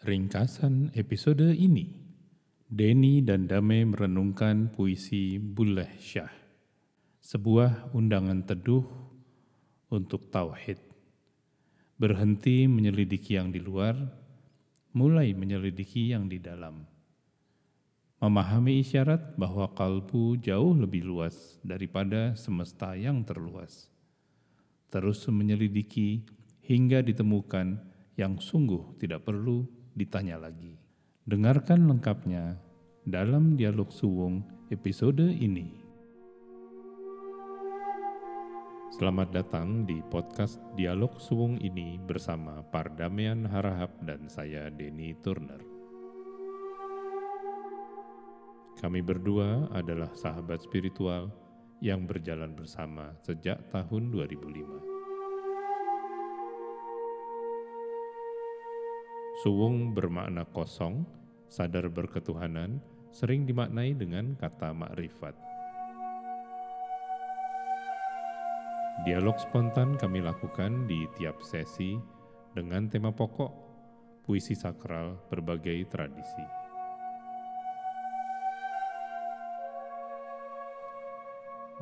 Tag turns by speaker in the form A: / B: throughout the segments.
A: Ringkasan episode ini, Denny dan Dame merenungkan puisi Buleh Syah, sebuah undangan teduh untuk tauhid. Berhenti menyelidiki yang di luar, mulai menyelidiki yang di dalam. Memahami isyarat bahwa kalbu jauh lebih luas daripada semesta yang terluas. Terus menyelidiki hingga ditemukan yang sungguh tidak perlu ditanya lagi. Dengarkan lengkapnya dalam dialog suwung episode ini. Selamat datang di podcast Dialog Suwung ini bersama Pardamian Harahap dan saya Denny Turner. Kami berdua adalah sahabat spiritual yang berjalan bersama sejak tahun 2005. Suwung bermakna kosong, sadar berketuhanan, sering dimaknai dengan kata makrifat. Dialog spontan kami lakukan di tiap sesi dengan tema pokok puisi sakral berbagai tradisi.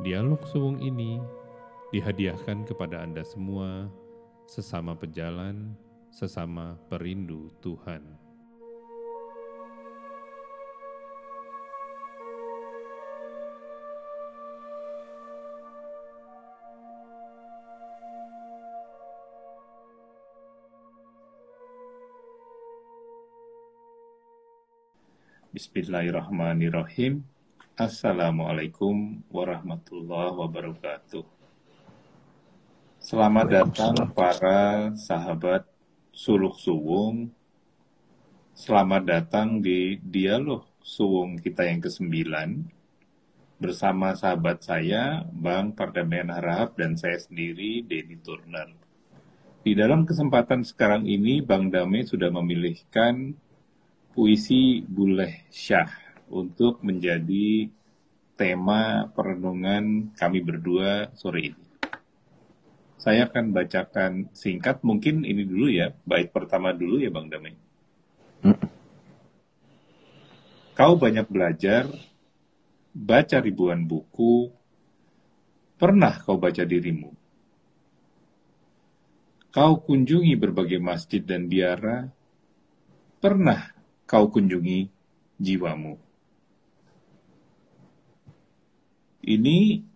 A: Dialog suwung ini dihadiahkan kepada Anda semua sesama pejalan sesama perindu Tuhan. Bismillahirrahmanirrahim. Assalamualaikum warahmatullahi wabarakatuh. Selamat datang para sahabat Suluk Suwung. Selamat datang di dialog Suwung kita yang ke-9 bersama sahabat saya, Bang Pardamian Harahap dan saya sendiri, Denny Turner. Di dalam kesempatan sekarang ini, Bang Dame sudah memilihkan puisi Buleh Syah untuk menjadi tema perenungan kami berdua sore ini. Saya akan bacakan singkat, mungkin ini dulu ya, bait pertama dulu ya Bang Damai. Kau banyak belajar, baca ribuan buku, pernah kau baca dirimu. Kau kunjungi berbagai masjid dan biara, pernah kau kunjungi jiwamu. Ini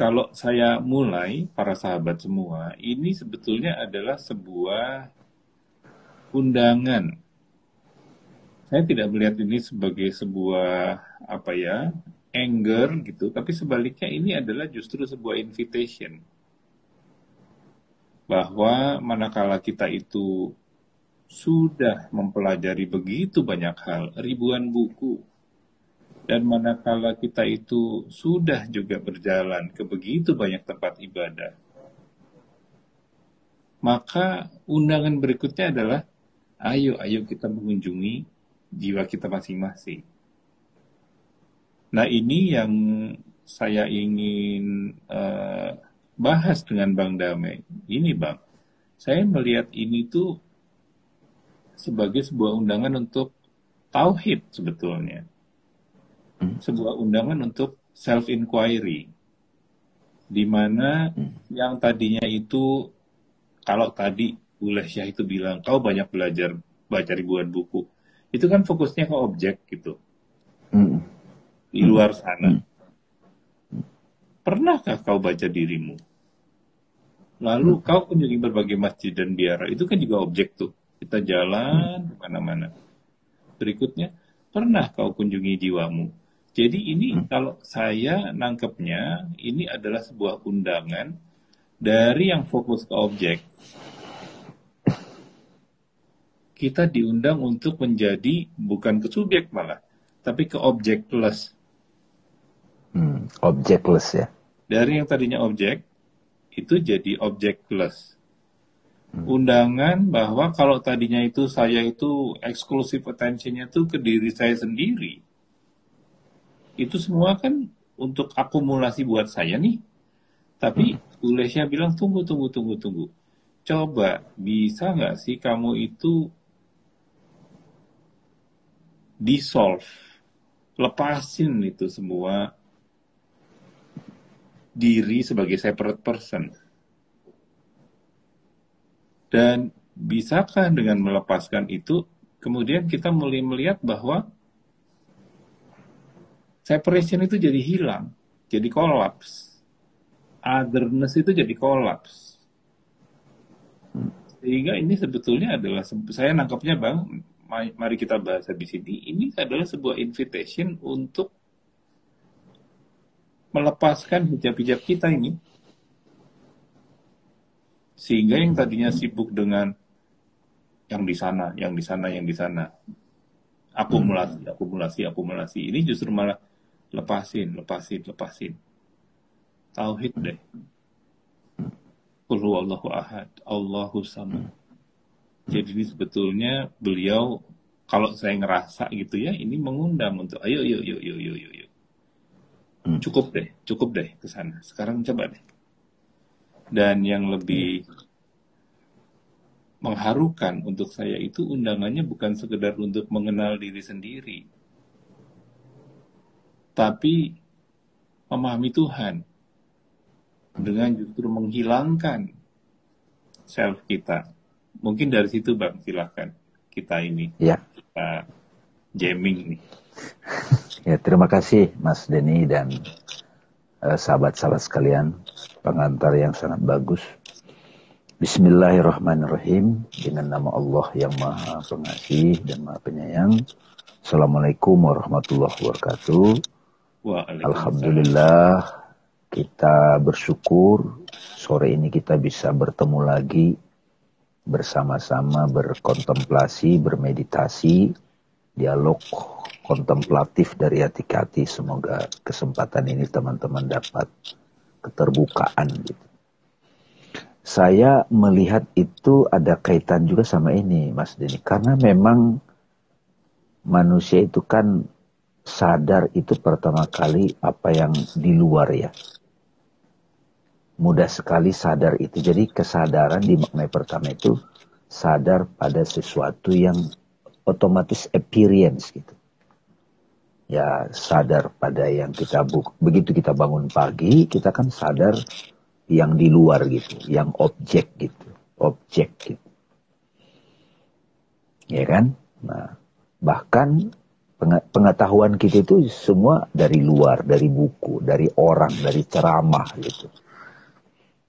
A: kalau saya mulai, para sahabat semua, ini sebetulnya adalah sebuah undangan. Saya tidak melihat ini sebagai sebuah apa ya anger gitu, tapi sebaliknya ini adalah justru sebuah invitation bahwa manakala kita itu sudah mempelajari begitu banyak hal, ribuan buku, dan manakala kita itu sudah juga berjalan ke begitu banyak tempat ibadah, maka undangan berikutnya adalah ayo ayo kita mengunjungi jiwa kita masing-masing. Nah ini yang saya ingin uh, bahas dengan Bang Dame. Ini Bang, saya melihat ini tuh sebagai sebuah undangan untuk tauhid sebetulnya. Sebuah undangan untuk self inquiry di mana hmm. yang tadinya itu kalau tadi Uleh Syah itu bilang kau banyak belajar baca ribuan buku itu kan fokusnya ke objek gitu hmm. di luar sana hmm. pernahkah kau baca dirimu lalu hmm. kau kunjungi berbagai masjid dan biara itu kan juga objek tuh kita jalan hmm. ke mana-mana berikutnya pernah kau kunjungi jiwamu jadi ini hmm. kalau saya nangkepnya ini adalah sebuah undangan dari yang fokus ke objek. Kita diundang untuk menjadi bukan ke subjek malah, tapi ke objectless.
B: Hmm, objectless ya.
A: Dari yang tadinya objek itu jadi objectless. Hmm. Undangan bahwa kalau tadinya itu saya itu eksklusif attentionnya tuh ke diri saya sendiri itu semua kan untuk akumulasi buat saya nih. Tapi Ulesnya bilang tunggu, tunggu, tunggu, tunggu. Coba bisa nggak sih kamu itu dissolve, lepasin itu semua diri sebagai separate person. Dan bisakah dengan melepaskan itu, kemudian kita mulai melihat bahwa separation itu jadi hilang, jadi kolaps. Otherness itu jadi kolaps. Sehingga ini sebetulnya adalah, saya nangkapnya bang, mari kita bahas habis ini, ini adalah sebuah invitation untuk melepaskan hijab-hijab kita ini. Sehingga yang tadinya sibuk dengan yang di sana, yang di sana, yang di sana. Akumulasi, akumulasi, akumulasi. Ini justru malah lepasin, lepasin, lepasin. Tauhid deh. Qul Allahu ahad, Allahu sama. Jadi ini sebetulnya beliau kalau saya ngerasa gitu ya, ini mengundang untuk ayo, ayo, ayo, ayo, ayo, ayo. Hmm. Cukup deh, cukup deh ke sana. Sekarang coba deh. Dan yang lebih mengharukan untuk saya itu undangannya bukan sekedar untuk mengenal diri sendiri, tapi memahami Tuhan dengan justru menghilangkan self kita. Mungkin dari situ Bang, silahkan kita ini
B: ya.
A: kita jamming nih.
B: Ya, terima kasih Mas Denny dan sahabat eh, sahabat-sahabat sekalian, pengantar yang sangat bagus. Bismillahirrahmanirrahim dengan nama Allah yang Maha Pengasih dan Maha Penyayang. Assalamualaikum warahmatullahi wabarakatuh. Alhamdulillah kita bersyukur sore ini kita bisa bertemu lagi bersama-sama berkontemplasi, bermeditasi, dialog kontemplatif dari hati ke hati. Semoga kesempatan ini teman-teman dapat keterbukaan gitu. Saya melihat itu ada kaitan juga sama ini Mas Denny. Karena memang manusia itu kan sadar itu pertama kali apa yang di luar ya. Mudah sekali sadar itu. Jadi kesadaran di makna pertama itu sadar pada sesuatu yang otomatis appearance gitu. Ya sadar pada yang kita buk begitu kita bangun pagi kita kan sadar yang di luar gitu, yang objek gitu, objek gitu. Ya kan? Nah, bahkan pengetahuan kita itu semua dari luar, dari buku, dari orang, dari ceramah gitu.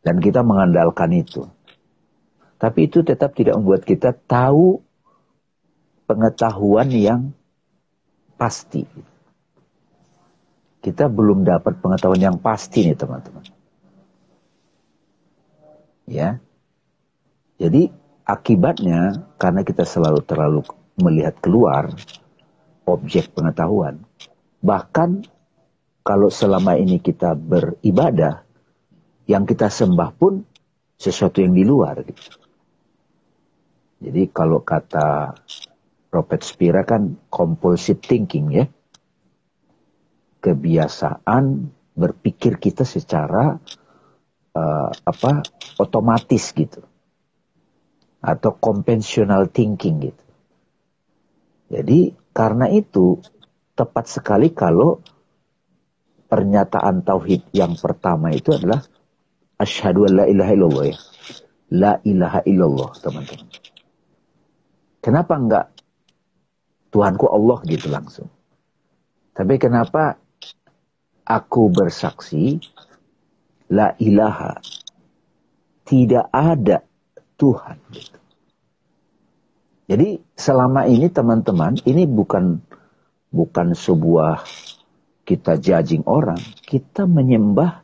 B: Dan kita mengandalkan itu. Tapi itu tetap tidak membuat kita tahu pengetahuan yang pasti. Kita belum dapat pengetahuan yang pasti nih teman-teman. Ya. Jadi akibatnya karena kita selalu terlalu melihat keluar, objek pengetahuan. Bahkan kalau selama ini kita beribadah, yang kita sembah pun sesuatu yang di luar. Gitu. Jadi kalau kata Robert Spira kan compulsive thinking ya. Kebiasaan berpikir kita secara uh, apa otomatis gitu. Atau conventional thinking gitu. Jadi karena itu tepat sekali kalau pernyataan tauhid yang pertama itu adalah asyhadu ilaha illallah ya. La ilaha illallah, teman-teman. Kenapa enggak Tuhanku Allah gitu langsung? Tapi kenapa aku bersaksi la ilaha tidak ada Tuhan gitu. Jadi selama ini teman-teman, ini bukan bukan sebuah kita judging orang, kita menyembah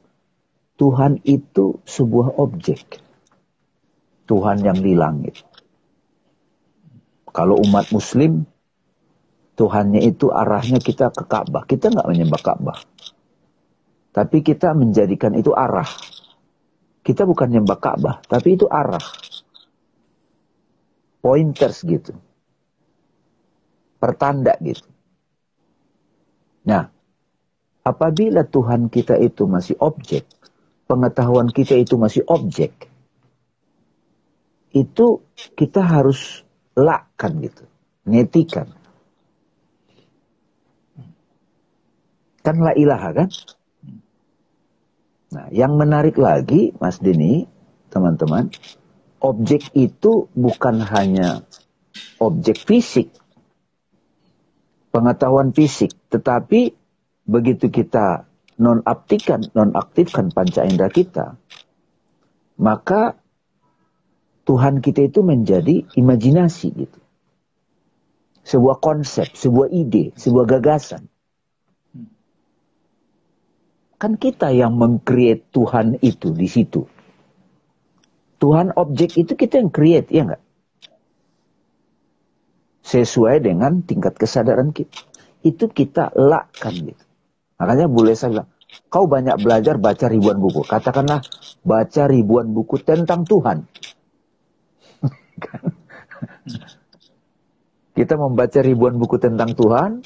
B: Tuhan itu sebuah objek. Tuhan yang di langit. Kalau umat muslim, Tuhannya itu arahnya kita ke Ka'bah. Kita nggak menyembah Ka'bah. Tapi kita menjadikan itu arah. Kita bukan menyembah Ka'bah, tapi itu arah pointers gitu. Pertanda gitu. Nah, apabila Tuhan kita itu masih objek, pengetahuan kita itu masih objek, itu kita harus lakkan gitu, ngetikan. Kan la ilaha kan? Nah, yang menarik lagi, Mas Dini, teman-teman, objek itu bukan hanya objek fisik, pengetahuan fisik, tetapi begitu kita nonaktifkan, nonaktifkan panca indera kita, maka Tuhan kita itu menjadi imajinasi gitu. Sebuah konsep, sebuah ide, sebuah gagasan. Kan kita yang mengcreate Tuhan itu di situ. Tuhan objek itu kita yang create, ya enggak? Sesuai dengan tingkat kesadaran kita. Itu kita lakkan gitu. Makanya boleh saya bilang, kau banyak belajar baca ribuan buku. Katakanlah baca ribuan buku tentang Tuhan. kita membaca ribuan buku tentang Tuhan,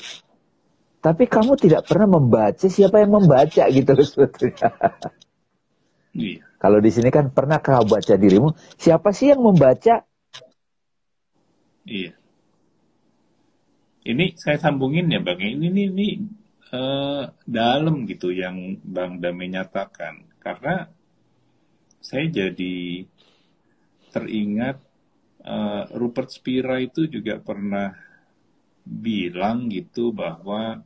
B: tapi kamu tidak pernah membaca siapa yang membaca gitu sebetulnya. Iya. Kalau di sini kan pernah kau baca dirimu, siapa sih yang membaca?
A: Iya. Ini saya sambungin ya Bang. Ini ini, ini uh, dalam gitu yang Bang Dame nyatakan. Karena saya jadi teringat uh, Rupert Spira itu juga pernah bilang gitu bahwa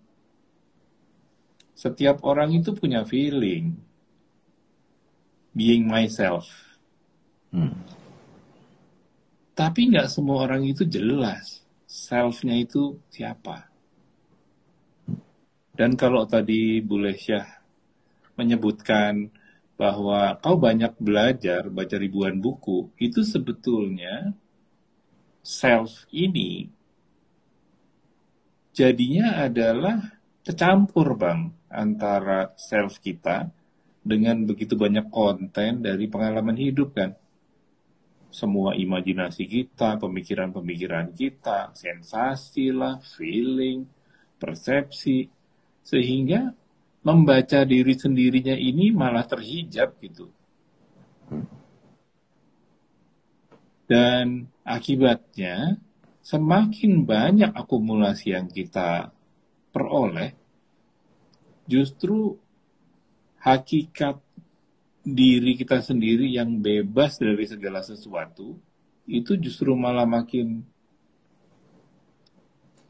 A: setiap orang itu punya feeling being myself. Hmm. Tapi nggak semua orang itu jelas selfnya itu siapa. Dan kalau tadi Bu Lesyah menyebutkan bahwa kau banyak belajar, baca ribuan buku, itu sebetulnya self ini jadinya adalah kecampur bang antara self kita dengan begitu banyak konten dari pengalaman hidup kan. Semua imajinasi kita, pemikiran-pemikiran kita, sensasi lah, feeling, persepsi. Sehingga membaca diri sendirinya ini malah terhijab gitu. Dan akibatnya semakin banyak akumulasi yang kita peroleh, justru hakikat diri kita sendiri yang bebas dari segala sesuatu itu justru malah makin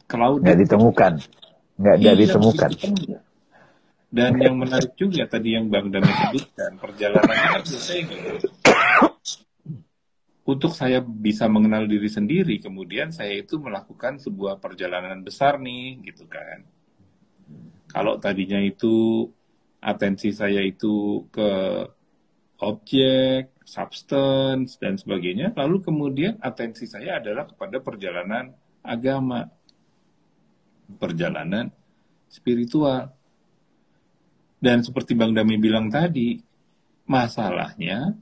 B: cloud nggak ditemukan. Nggak iya, ditemukan.
A: dan yang menarik juga tadi yang bang Dami sebutkan perjalanan kita biasanya gitu. Untuk saya bisa mengenal diri sendiri kemudian saya itu melakukan sebuah perjalanan besar nih gitu kan. Kalau tadinya itu atensi saya itu ke objek, substance, dan sebagainya, lalu kemudian atensi saya adalah kepada perjalanan agama, perjalanan spiritual. Dan seperti Bang Dami bilang tadi, masalahnya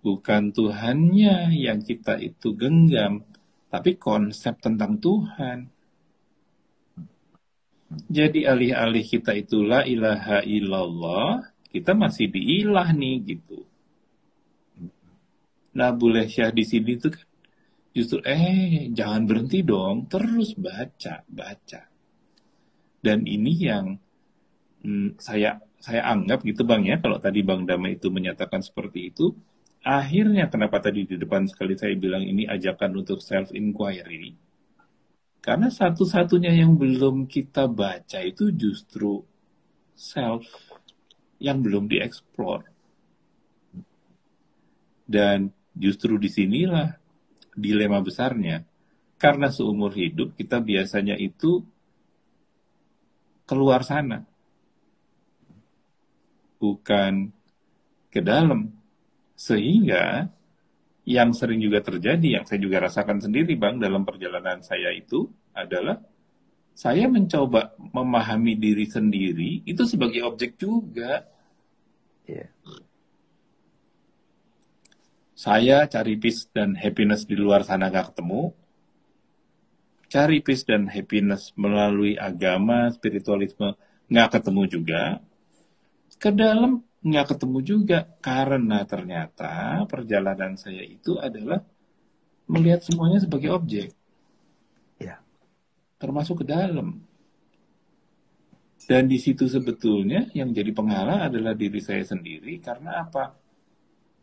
A: bukan Tuhannya yang kita itu genggam, tapi konsep tentang Tuhan. Jadi alih-alih kita itulah ilaha illallah, kita masih diilah nih gitu. Nah, boleh syah di sini tuh kan justru eh jangan berhenti dong, terus baca, baca. Dan ini yang hmm, saya saya anggap gitu Bang ya, kalau tadi Bang Dama itu menyatakan seperti itu, akhirnya kenapa tadi di depan sekali saya bilang ini ajakan untuk self inquiry karena satu-satunya yang belum kita baca itu justru self yang belum dieksplor. Dan justru di sinilah dilema besarnya. Karena seumur hidup kita biasanya itu keluar sana. Bukan ke dalam. Sehingga yang sering juga terjadi, yang saya juga rasakan sendiri Bang dalam perjalanan saya itu adalah saya mencoba memahami diri sendiri itu sebagai objek juga. Yeah. Saya cari peace dan happiness di luar sana gak ketemu. Cari peace dan happiness melalui agama, spiritualisme nggak ketemu juga. Ke dalam nggak ketemu juga karena ternyata perjalanan saya itu adalah melihat semuanya sebagai objek. Termasuk ke dalam. Dan di situ sebetulnya yang jadi penghalang adalah diri saya sendiri karena apa?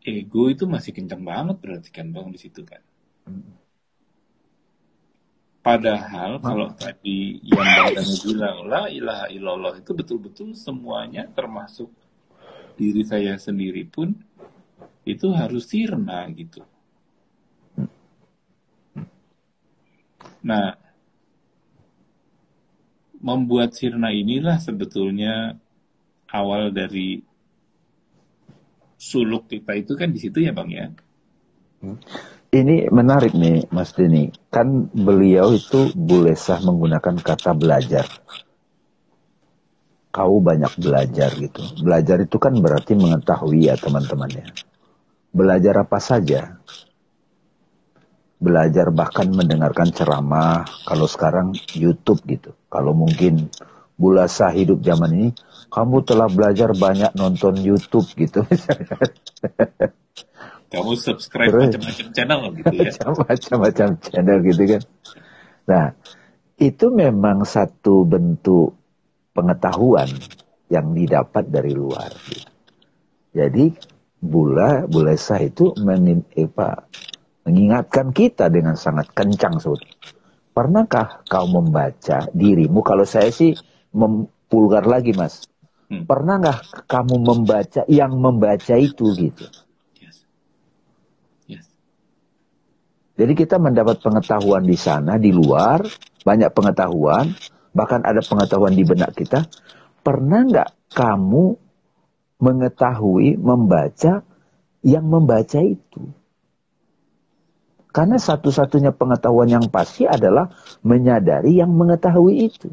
A: Ego itu masih kencang banget berarti kan bang di situ kan. Padahal kalau tadi yang Bang bilang la ilaha illallah itu betul-betul semuanya termasuk diri saya sendiri pun itu harus sirna gitu. Nah, membuat sirna inilah sebetulnya awal dari suluk kita itu kan di situ ya bang ya.
B: Ini menarik nih Mas Denny. Kan beliau itu boleh sah menggunakan kata belajar. Kau banyak belajar gitu. Belajar itu kan berarti mengetahui ya teman-teman ya. Belajar apa saja? Belajar bahkan mendengarkan ceramah. Kalau sekarang YouTube gitu. Kalau mungkin bulasa hidup zaman ini kamu telah belajar banyak nonton YouTube gitu.
A: Kamu subscribe macam-macam channel gitu ya.
B: Macam-macam channel gitu kan. Nah itu memang satu bentuk pengetahuan yang didapat dari luar. Gitu. jadi bula bulasa itu menim, eh, mengingatkan kita dengan sangat kencang sebetulnya. Pernahkah kau membaca dirimu? Kalau saya sih mempulgar lagi mas. Hmm. Pernah nggak kamu membaca yang membaca itu gitu? Yes. Yes. Jadi kita mendapat pengetahuan di sana, di luar, banyak pengetahuan, bahkan ada pengetahuan di benak kita. Pernah nggak kamu mengetahui, membaca yang membaca itu? Karena satu-satunya pengetahuan yang pasti adalah menyadari yang mengetahui itu.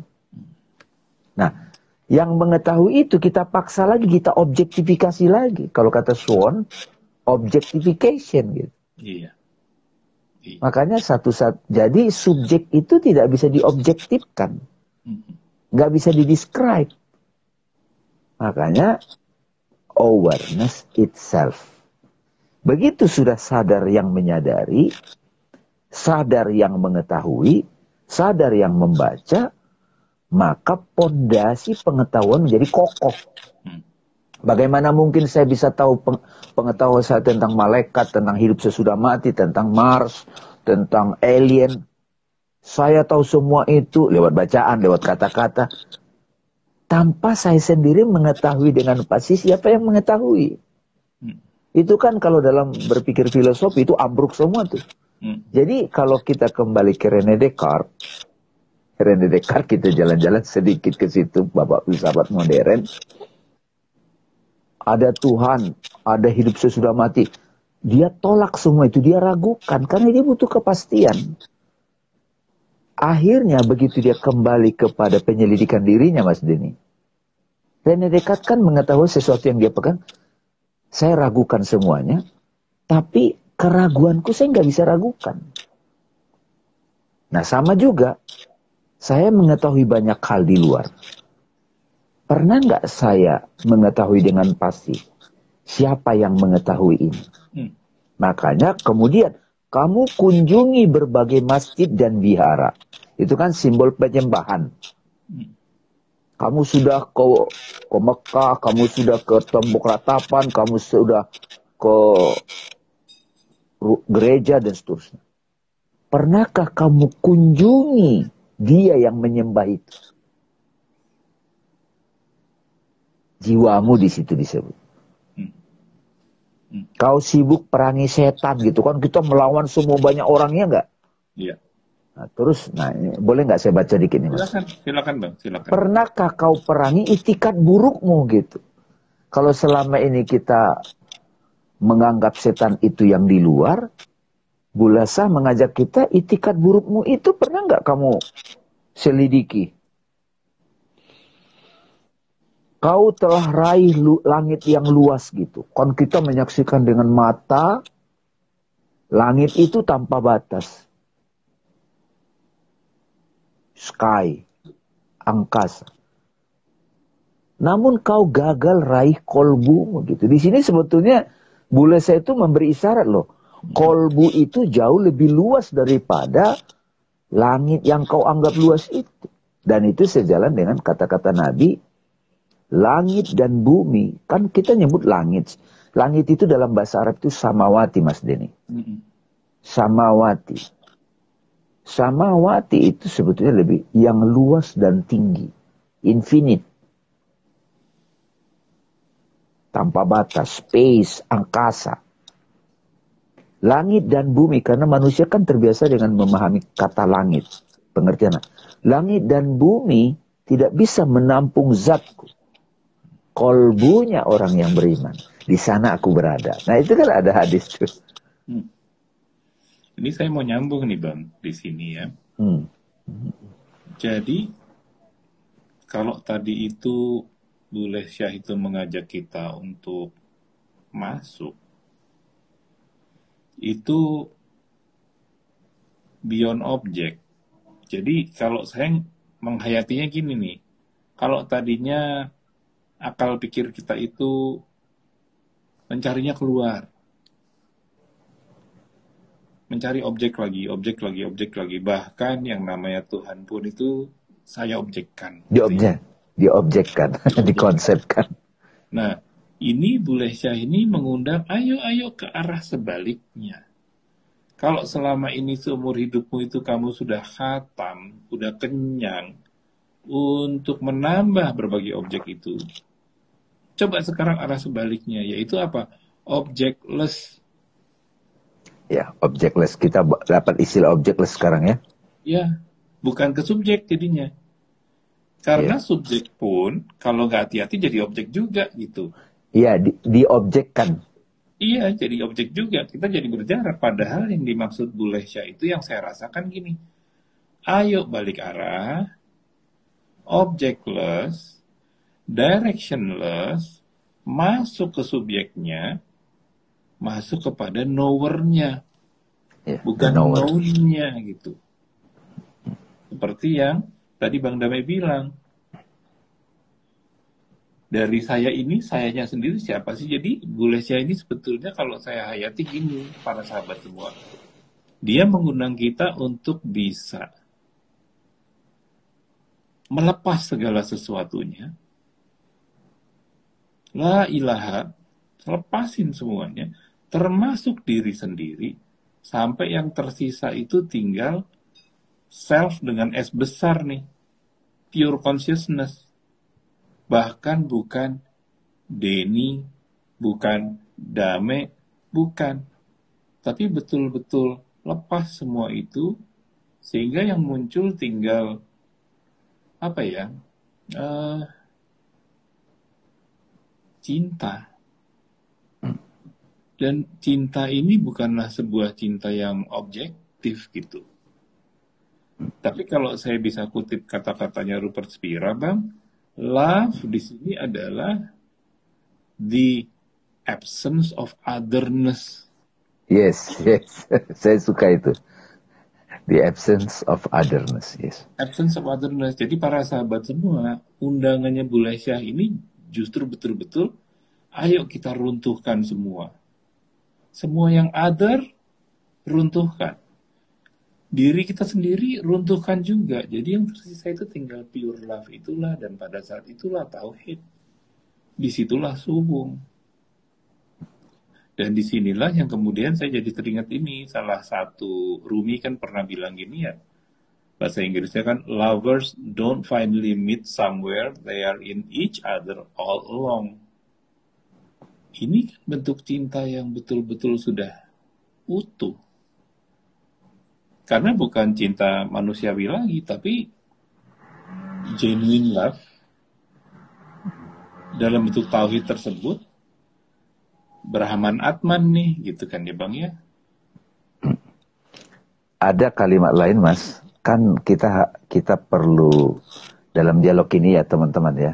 B: Nah, yang mengetahui itu kita paksa lagi, kita objektifikasi lagi. Kalau kata Swan, objectification gitu. Iya. iya. Makanya satu saat jadi subjek itu tidak bisa diobjektifkan. Nggak bisa didescribe. Makanya awareness itself Begitu sudah sadar yang menyadari, sadar yang mengetahui, sadar yang membaca, maka pondasi pengetahuan menjadi kokoh. Hmm. Bagaimana mungkin saya bisa tahu pengetahuan saya tentang malaikat, tentang hidup sesudah mati, tentang Mars, tentang alien. Saya tahu semua itu lewat bacaan, lewat kata-kata. Tanpa saya sendiri mengetahui dengan pasti siapa yang mengetahui. Itu kan kalau dalam berpikir filosofi itu ambruk semua tuh. Hmm. Jadi kalau kita kembali ke René Descartes, René Descartes kita jalan-jalan sedikit ke situ, Bapak filsafat modern. Ada Tuhan, ada hidup sesudah mati. Dia tolak semua itu, dia ragukan karena dia butuh kepastian. Akhirnya begitu dia kembali kepada penyelidikan dirinya Mas Denny. René Descartes kan mengetahui sesuatu yang dia pegang, saya ragukan semuanya, tapi keraguanku saya nggak bisa ragukan. Nah sama juga, saya mengetahui banyak hal di luar. Pernah nggak saya mengetahui dengan pasti siapa yang mengetahui ini? Hmm. Makanya kemudian kamu kunjungi berbagai masjid dan vihara. Itu kan simbol penyembahan. Hmm. Kamu sudah ke, ke Mekah, kamu sudah ke tembok ratapan, kamu sudah ke gereja dan seterusnya. Pernahkah kamu kunjungi dia yang menyembah itu? Jiwamu di situ disebut. Hmm. Hmm. Kau sibuk perangi setan gitu kan kita melawan semua banyak orangnya enggak? Iya. Nah, terus, nah ini, boleh nggak saya baca dikit mas?
A: Silakan, silakan bang, silakan.
B: Pernahkah kau perangi itikat burukmu gitu? Kalau selama ini kita menganggap setan itu yang di luar, Bulasa mengajak kita itikat burukmu itu pernah nggak kamu selidiki? Kau telah raih lu, langit yang luas gitu. Kon kita menyaksikan dengan mata, langit itu tanpa batas sky, angkasa. Namun kau gagal raih kolbu gitu. Di sini sebetulnya bule saya itu memberi isyarat loh. Kolbu itu jauh lebih luas daripada langit yang kau anggap luas itu. Dan itu sejalan dengan kata-kata Nabi, langit dan bumi. Kan kita nyebut langit. Langit itu dalam bahasa Arab itu samawati, Mas Denny. Samawati. Samawati itu sebetulnya lebih yang luas dan tinggi. Infinite. Tanpa batas, space, angkasa. Langit dan bumi, karena manusia kan terbiasa dengan memahami kata langit. Pengertian. Langit dan bumi tidak bisa menampung zatku. Kolbunya orang yang beriman. Di sana aku berada. Nah itu kan ada hadis tuh. Hmm.
A: Ini saya mau nyambung nih bang di sini ya. Hmm. Jadi kalau tadi itu boleh Syah itu mengajak kita untuk masuk itu beyond object. Jadi kalau saya menghayatinya gini nih, kalau tadinya akal pikir kita itu mencarinya keluar, mencari objek lagi, objek lagi, objek lagi, bahkan yang namanya Tuhan pun itu saya objekkan.
B: Di objek, diobjekkan, dikonsepkan.
A: Nah, ini Bule Syah ini mengundang ayo-ayo ke arah sebaliknya. Kalau selama ini seumur hidupmu itu kamu sudah khatam, sudah kenyang untuk menambah berbagai objek itu. Coba sekarang arah sebaliknya, yaitu apa? Objectless.
B: Ya, objectless. Kita dapat istilah objectless sekarang ya.
A: Ya, bukan ke subjek jadinya. Karena ya. subjek pun kalau nggak hati-hati jadi objek juga gitu.
B: Iya, di, diobjekkan.
A: Iya, jadi objek juga. Kita jadi berjarak. Padahal yang dimaksud Bulesya itu yang saya rasakan gini. Ayo balik arah, objectless, directionless, masuk ke subjeknya, masuk kepada knower-nya. Yeah, bukan known-nya gitu. Seperti yang tadi Bang Damai bilang, dari saya ini, sayanya sendiri siapa sih? Jadi Bulesya ini sebetulnya kalau saya hayati gini, para sahabat semua. Dia mengundang kita untuk bisa melepas segala sesuatunya. La ilaha, lepasin semuanya, termasuk diri sendiri, sampai yang tersisa itu tinggal self dengan S besar nih, pure consciousness bahkan bukan Denny, bukan Dame, bukan. Tapi betul-betul lepas semua itu sehingga yang muncul tinggal apa ya uh, cinta dan cinta ini bukanlah sebuah cinta yang objektif gitu tapi kalau saya bisa kutip kata-katanya Rupert Spira bang Love di sini adalah the absence of otherness.
B: Yes, yes. Saya suka itu. The absence of otherness, yes.
A: Absence of otherness. Jadi para sahabat semua, undangannya Bule Syah ini justru betul-betul, ayo kita runtuhkan semua. Semua yang other, runtuhkan diri kita sendiri runtuhkan juga. Jadi yang tersisa itu tinggal pure love itulah dan pada saat itulah tauhid. Di situlah subuh. Dan di sinilah yang kemudian saya jadi teringat ini salah satu Rumi kan pernah bilang gini ya bahasa Inggrisnya kan lovers don't finally meet somewhere they are in each other all along. Ini bentuk cinta yang betul-betul sudah utuh. Karena bukan cinta manusiawi lagi, tapi genuine love. Dalam bentuk tauhid tersebut Brahman Atman nih, gitu kan ya Bang ya?
B: Ada kalimat lain Mas, kan kita kita perlu dalam dialog ini ya teman-teman ya,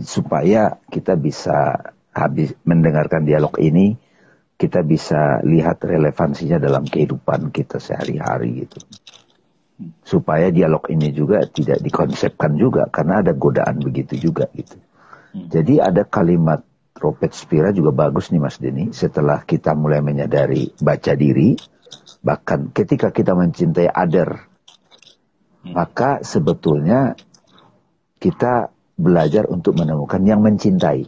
B: supaya kita bisa habis mendengarkan dialog ini, kita bisa lihat relevansinya dalam kehidupan kita sehari-hari gitu. Supaya dialog ini juga tidak dikonsepkan juga karena ada godaan begitu juga gitu. Hmm. Jadi ada kalimat Robert Spira juga bagus nih Mas Denny setelah kita mulai menyadari baca diri bahkan ketika kita mencintai other Hmm. Maka sebetulnya kita belajar untuk menemukan yang mencintai.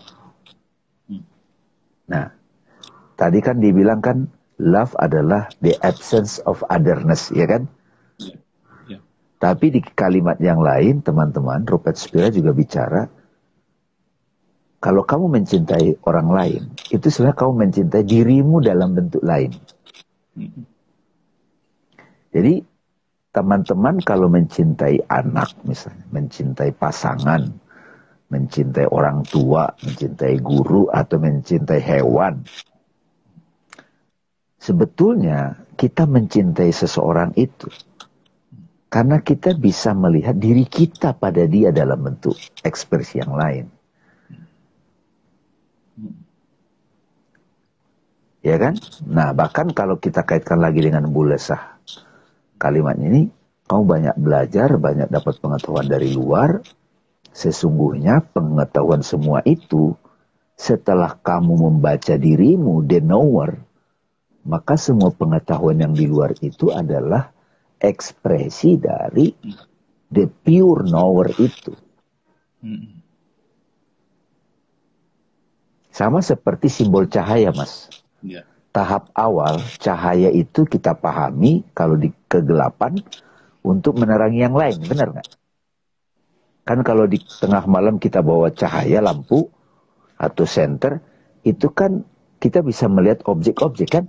B: Nah, tadi kan dibilang kan love adalah the absence of otherness, ya kan? Yeah. Yeah. Tapi di kalimat yang lain, teman-teman, Rupert Spira juga bicara, kalau kamu mencintai orang lain, itu sebenarnya kamu mencintai dirimu dalam bentuk lain. Jadi teman-teman kalau mencintai anak misalnya, mencintai pasangan, mencintai orang tua, mencintai guru atau mencintai hewan. Sebetulnya kita mencintai seseorang itu karena kita bisa melihat diri kita pada dia dalam bentuk ekspresi yang lain. Ya kan? Nah, bahkan kalau kita kaitkan lagi dengan bulesah kalimat ini, kamu banyak belajar, banyak dapat pengetahuan dari luar. Sesungguhnya pengetahuan semua itu setelah kamu membaca dirimu, the knower, maka semua pengetahuan yang di luar itu adalah ekspresi dari the pure knower itu. Sama seperti simbol cahaya, Mas. Yeah tahap awal cahaya itu kita pahami kalau di kegelapan untuk menerangi yang lain, benar nggak? Kan kalau di tengah malam kita bawa cahaya lampu atau senter, itu kan kita bisa melihat objek-objek kan?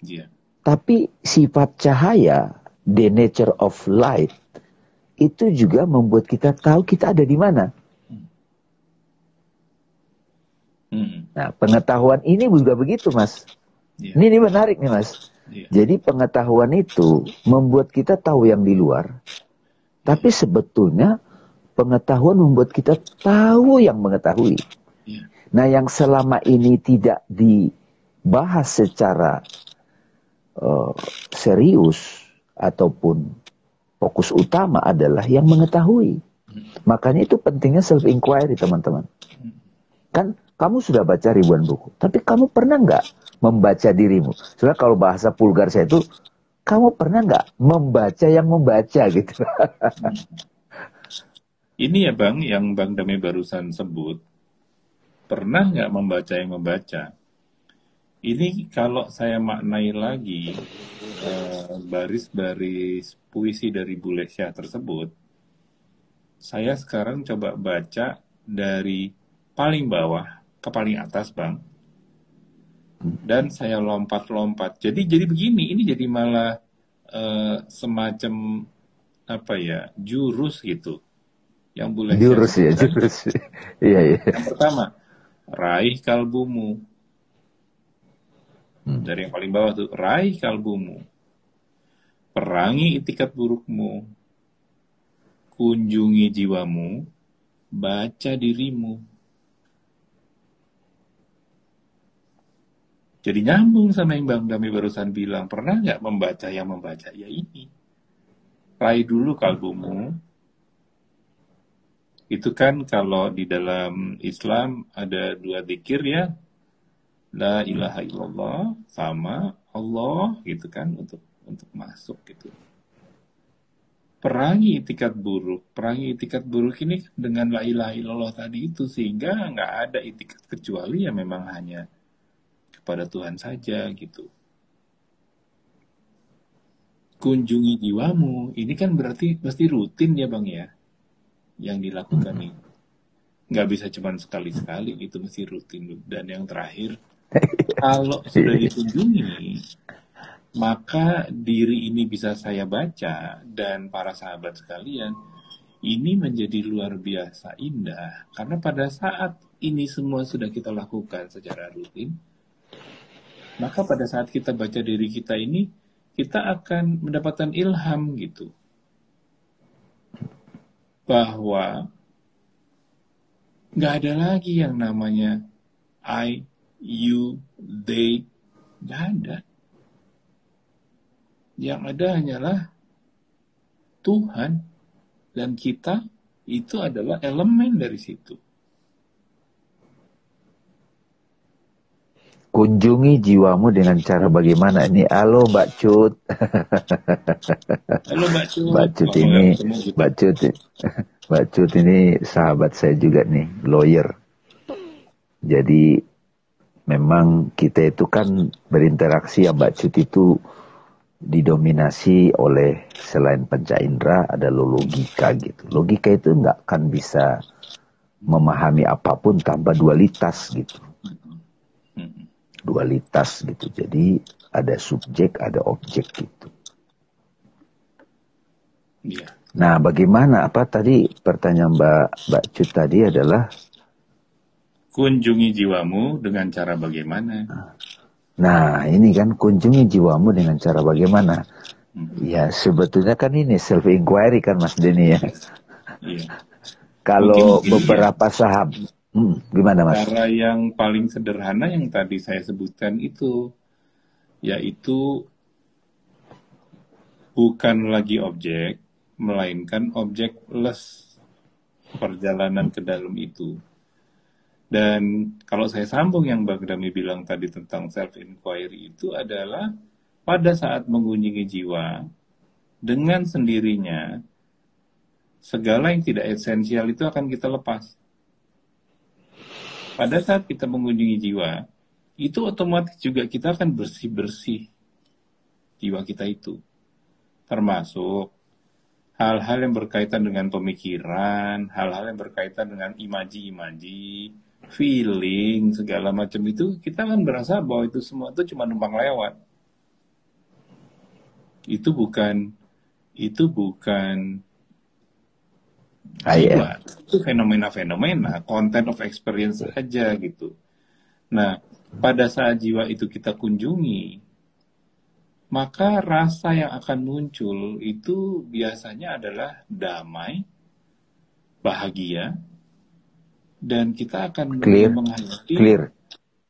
B: Yeah. Tapi sifat cahaya, the nature of light, itu juga membuat kita tahu kita ada di mana. Hmm. Nah, pengetahuan ini juga begitu, Mas. Yeah. Ini, ini menarik nih mas. Yeah. Jadi pengetahuan itu membuat kita tahu yang di luar. Tapi sebetulnya pengetahuan membuat kita tahu yang mengetahui. Yeah. Nah yang selama ini tidak dibahas secara uh, serius ataupun fokus utama adalah yang mengetahui. Makanya itu pentingnya self inquiry teman-teman. Kan kamu sudah baca ribuan buku, tapi kamu pernah nggak membaca dirimu? Sebenarnya kalau bahasa vulgar saya itu, kamu pernah nggak membaca yang membaca gitu?
A: Ini ya Bang, yang Bang Dami barusan sebut, pernah nggak membaca yang membaca? Ini kalau saya maknai lagi eh, baris-baris uh, puisi dari Bule Syah tersebut, saya sekarang coba baca dari paling bawah ke paling atas bang. Dan saya lompat-lompat. Jadi jadi begini ini jadi malah uh, semacam apa ya jurus gitu yang boleh
B: jurus ya jurus. Iya iya.
A: Yang pertama raih kalbumu. Hmm. dari yang paling bawah tuh raih kalbumu. Perangi itikat burukmu. Kunjungi jiwamu. Baca dirimu. Jadi nyambung sama yang Bang Dami barusan bilang, pernah nggak membaca yang membaca? Ya ini. Raih dulu kalbumu. Itu kan kalau di dalam Islam ada dua dikir ya. La ilaha illallah sama Allah gitu kan untuk untuk masuk gitu. Perangi itikat buruk. Perangi itikat buruk ini dengan la ilaha illallah tadi itu sehingga nggak ada itikat kecuali ya memang hanya kepada Tuhan saja gitu. Kunjungi jiwamu, ini kan berarti pasti rutin ya bang ya, yang dilakukan hmm. ini. Nggak bisa cuma sekali-sekali, itu mesti rutin. Dan yang terakhir, kalau sudah dikunjungi, maka diri ini bisa saya baca dan para sahabat sekalian, ini menjadi luar biasa indah. Karena pada saat ini semua sudah kita lakukan secara rutin, maka pada saat kita baca diri kita ini, kita akan mendapatkan ilham gitu. Bahwa nggak ada lagi yang namanya I, you, they, nggak ada. Yang ada hanyalah Tuhan dan kita itu adalah elemen dari situ.
B: Kunjungi jiwamu dengan cara bagaimana ini halo Mbak Cut
A: halo Mbak Cut
B: Mbak Cut ini Mbak Cut Mbak Cut ini sahabat saya juga nih lawyer jadi memang kita itu kan berinteraksi ya Mbak Cut itu didominasi oleh selain panca indera ada logika gitu. Logika itu nggak akan bisa memahami apa pun tanpa dualitas gitu. Dualitas gitu. Jadi ada subjek, ada objek gitu.
A: Iya.
B: Nah, bagaimana apa tadi pertanyaan Mbak Mbak Cut tadi adalah
A: kunjungi jiwamu dengan cara bagaimana?
B: Nah, ini kan kunjungi jiwamu dengan cara bagaimana? Hmm. Ya, sebetulnya kan ini self inquiry kan Mas Denny ya. Iya. Kalau mungkin, beberapa ya. sahab, hmm, gimana Mas?
A: Cara yang paling sederhana yang tadi saya sebutkan itu, yaitu bukan lagi objek, melainkan objectless perjalanan ke dalam itu. Dan kalau saya sambung yang Mbak Grami bilang tadi tentang self-inquiry itu adalah pada saat mengunjungi jiwa, dengan sendirinya, segala yang tidak esensial itu akan kita lepas. Pada saat kita mengunjungi jiwa, itu otomatis juga kita akan bersih-bersih jiwa kita itu. Termasuk hal-hal yang berkaitan dengan pemikiran, hal-hal yang berkaitan dengan imaji-imaji, feeling segala macam itu kita kan berasa bahwa itu semua itu cuma numpang lewat itu bukan itu bukan jiwa itu fenomena-fenomena content of experience aja gitu. Nah pada saat jiwa itu kita kunjungi maka rasa yang akan muncul itu biasanya adalah damai bahagia dan kita akan
B: clear.
A: menghayati
B: clear.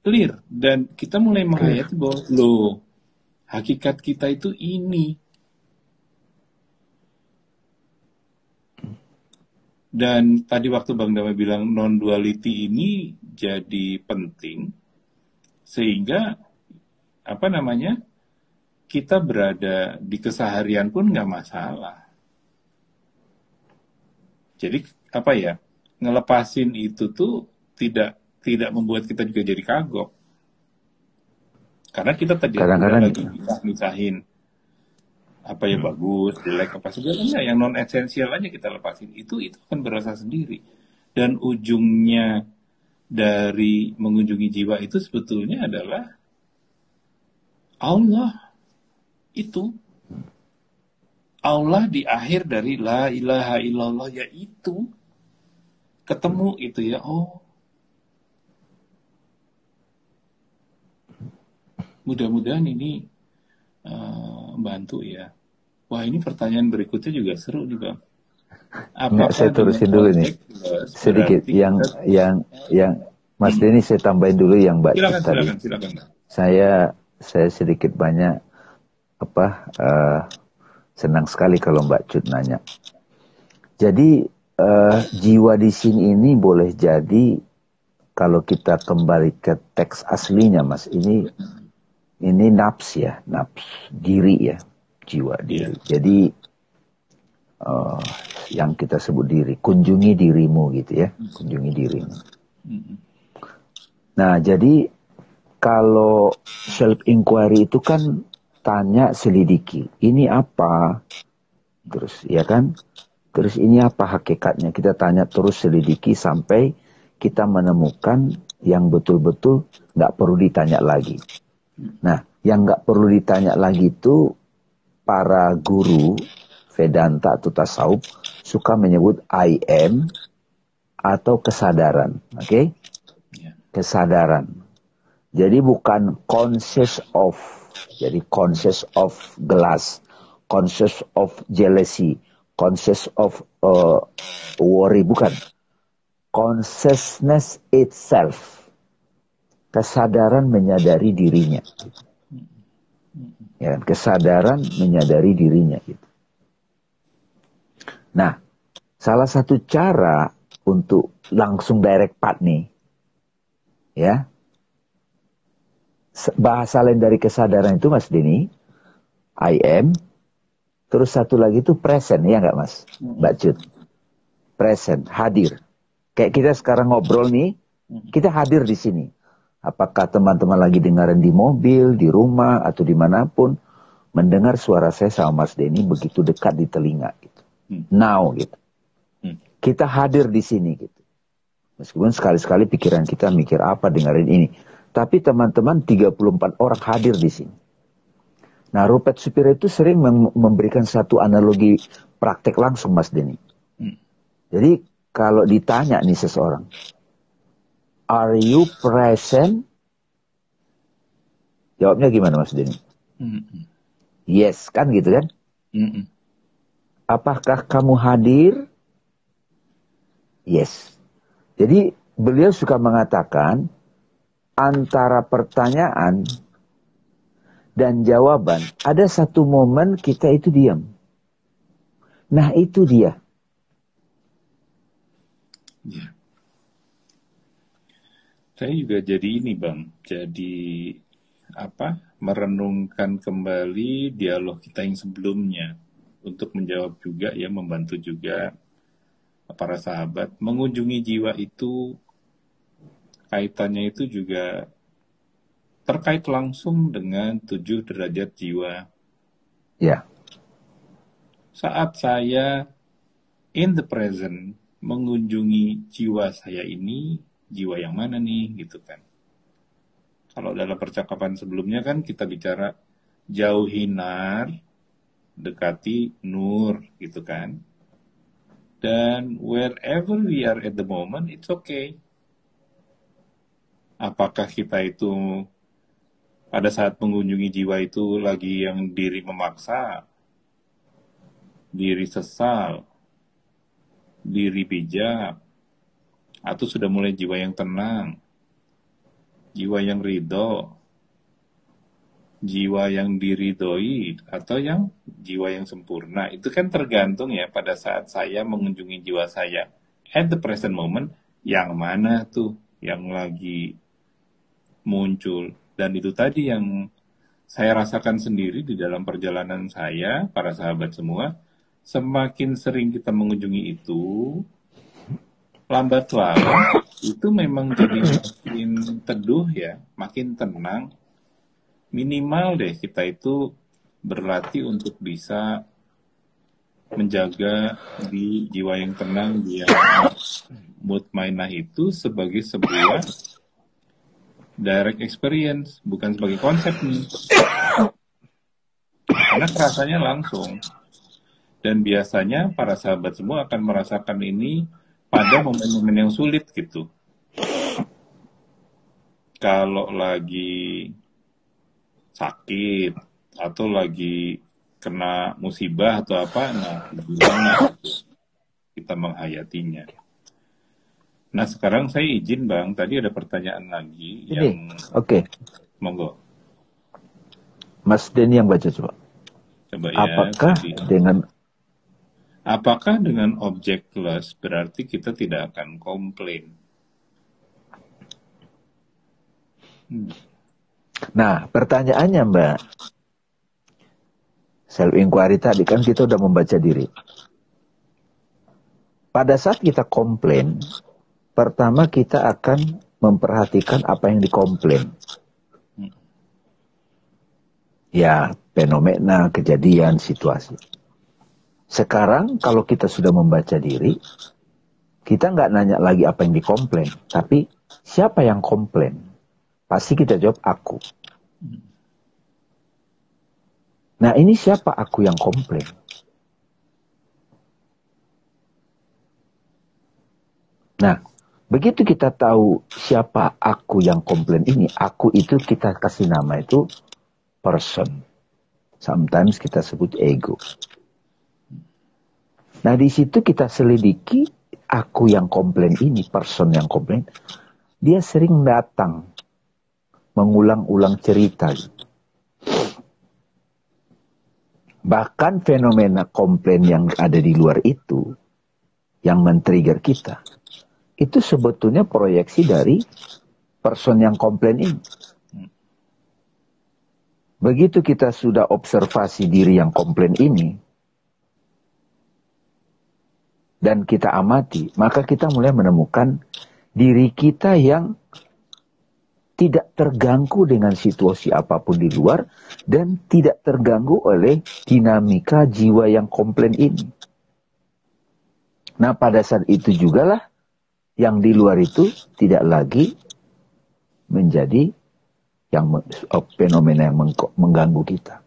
A: Clear. Dan kita mulai menghayati bahwa lo hakikat kita itu ini dan tadi waktu Bang Damai bilang non duality ini jadi penting sehingga apa namanya kita berada di keseharian pun nggak masalah. Jadi apa ya ngelepasin itu tuh tidak tidak membuat kita juga jadi kagok. Karena kita tadi
B: kadang-kadang
A: lagi misahin apa ya hmm. bagus, jelek apa segalanya yang non esensial aja kita lepasin. Itu itu akan berasa sendiri. Dan ujungnya dari mengunjungi jiwa itu sebetulnya adalah Allah. Itu. Allah di akhir dari la ilaha illallah yaitu ketemu itu ya oh. Mudah-mudahan ini uh, bantu ya wah ini pertanyaan berikutnya juga seru juga
B: apa saya terusin dulu nih sedikit yang kita... yang yang Mas hmm. Denny saya tambahin dulu yang Mbak
A: silakan, tadi. Silakan, silakan.
B: Saya saya sedikit banyak apa uh, senang sekali kalau Mbak Cut nanya. Jadi uh, jiwa di sini ini boleh jadi kalau kita kembali ke teks aslinya mas ini ini nafs ya nafs diri ya jiwa diri yeah. jadi uh, yang kita sebut diri kunjungi dirimu gitu ya. Kunjungi dirimu. Nah jadi kalau self inquiry itu kan tanya selidiki. Ini apa? Terus ya kan? Terus ini apa hakikatnya? Kita tanya terus selidiki sampai kita menemukan yang betul-betul nggak perlu ditanya lagi. Nah, yang nggak perlu ditanya lagi itu para guru Vedanta atau tasawuf suka menyebut I am atau kesadaran, oke? Okay? Ya. Kesadaran. Jadi bukan conscious of, jadi conscious of gelas, conscious of jealousy, conscious of uh, worry bukan consciousness itself kesadaran menyadari dirinya ya kesadaran menyadari dirinya gitu nah salah satu cara untuk langsung direct part nih ya bahasa lain dari kesadaran itu Mas Dini, I am, terus satu lagi itu present, ya nggak Mas? Mbak Cut. Present, hadir. Kayak kita sekarang ngobrol nih, kita hadir di sini. Apakah teman-teman lagi dengaran di mobil, di rumah, atau di mana pun, mendengar suara saya sama Mas Denny begitu dekat di telinga gitu. Hmm. Now gitu. Hmm. Kita hadir di sini gitu. Meskipun sekali-sekali pikiran kita mikir apa dengerin ini. Tapi teman-teman 34 orang hadir di sini. Nah, Rupert Supir itu sering memberikan satu analogi praktek langsung, Mas Denny. Hmm. Jadi, kalau ditanya nih seseorang, are you present? Jawabnya gimana, Mas Denny? Hmm. Yes, kan gitu kan? Hmm. Apakah kamu hadir? Yes. Jadi, beliau suka mengatakan, antara pertanyaan dan jawaban, ada satu momen kita itu diam. Nah itu dia.
A: Ya. Saya juga jadi ini bang, jadi apa? Merenungkan kembali dialog kita yang sebelumnya untuk menjawab juga ya, membantu juga para sahabat mengunjungi jiwa itu kaitannya itu juga terkait langsung dengan tujuh derajat jiwa.
B: Ya.
A: Saat saya in the present mengunjungi jiwa saya ini, jiwa yang mana nih gitu kan. Kalau dalam percakapan sebelumnya kan kita bicara jauhi nar, dekati nur gitu kan. Dan wherever we are at the moment, it's okay. Apakah kita itu pada saat mengunjungi jiwa itu lagi yang diri memaksa, diri sesal, diri bijak, atau sudah mulai jiwa yang tenang, jiwa yang ridho, jiwa yang diridoi, atau yang jiwa yang sempurna. Itu kan tergantung ya pada saat saya mengunjungi jiwa saya. At the present moment, yang mana tuh yang lagi muncul dan itu tadi yang saya rasakan sendiri di dalam perjalanan saya, para sahabat semua, semakin sering kita mengunjungi itu, lambat laun itu memang jadi makin teduh ya, makin tenang. Minimal deh kita itu berlatih untuk bisa menjaga di jiwa yang tenang, dia mood mainah itu sebagai sebuah direct experience, bukan sebagai konsep nih. Karena rasanya langsung. Dan biasanya para sahabat semua akan merasakan ini pada momen-momen yang sulit gitu. Kalau lagi sakit atau lagi kena musibah atau apa, nah gimana kita menghayatinya. Nah sekarang saya izin bang, tadi ada pertanyaan lagi Ini. yang.
B: Oke. Okay.
A: Monggo.
B: Mas Denny yang baca coba. Coba ya. Apakah jadi, dengan
A: Apakah dengan objectless berarti kita tidak akan komplain?
B: Hmm. Nah, pertanyaannya Mbak, self inquiry tadi kan kita udah membaca diri. Pada saat kita komplain, Pertama kita akan memperhatikan apa yang dikomplain. Ya, fenomena, kejadian, situasi. Sekarang kalau kita sudah membaca diri, kita nggak nanya lagi apa yang dikomplain, tapi siapa yang komplain? Pasti kita jawab aku. Nah ini siapa aku yang komplain? Nah, Begitu kita tahu siapa aku yang komplain ini, aku itu kita kasih nama itu person. Sometimes kita sebut ego. Nah di situ kita selidiki aku yang komplain ini, person yang komplain, dia sering datang mengulang-ulang cerita. Bahkan fenomena komplain yang ada di luar itu, yang men-trigger kita, itu sebetulnya proyeksi dari person yang komplain ini. Begitu kita sudah observasi diri yang komplain ini, dan kita amati, maka kita mulai menemukan diri kita yang tidak terganggu dengan situasi apa pun di luar dan tidak terganggu oleh dinamika jiwa yang komplain ini. Nah pada saat itu juga lah yang di luar itu tidak lagi menjadi yang fenomena yang mengganggu kita.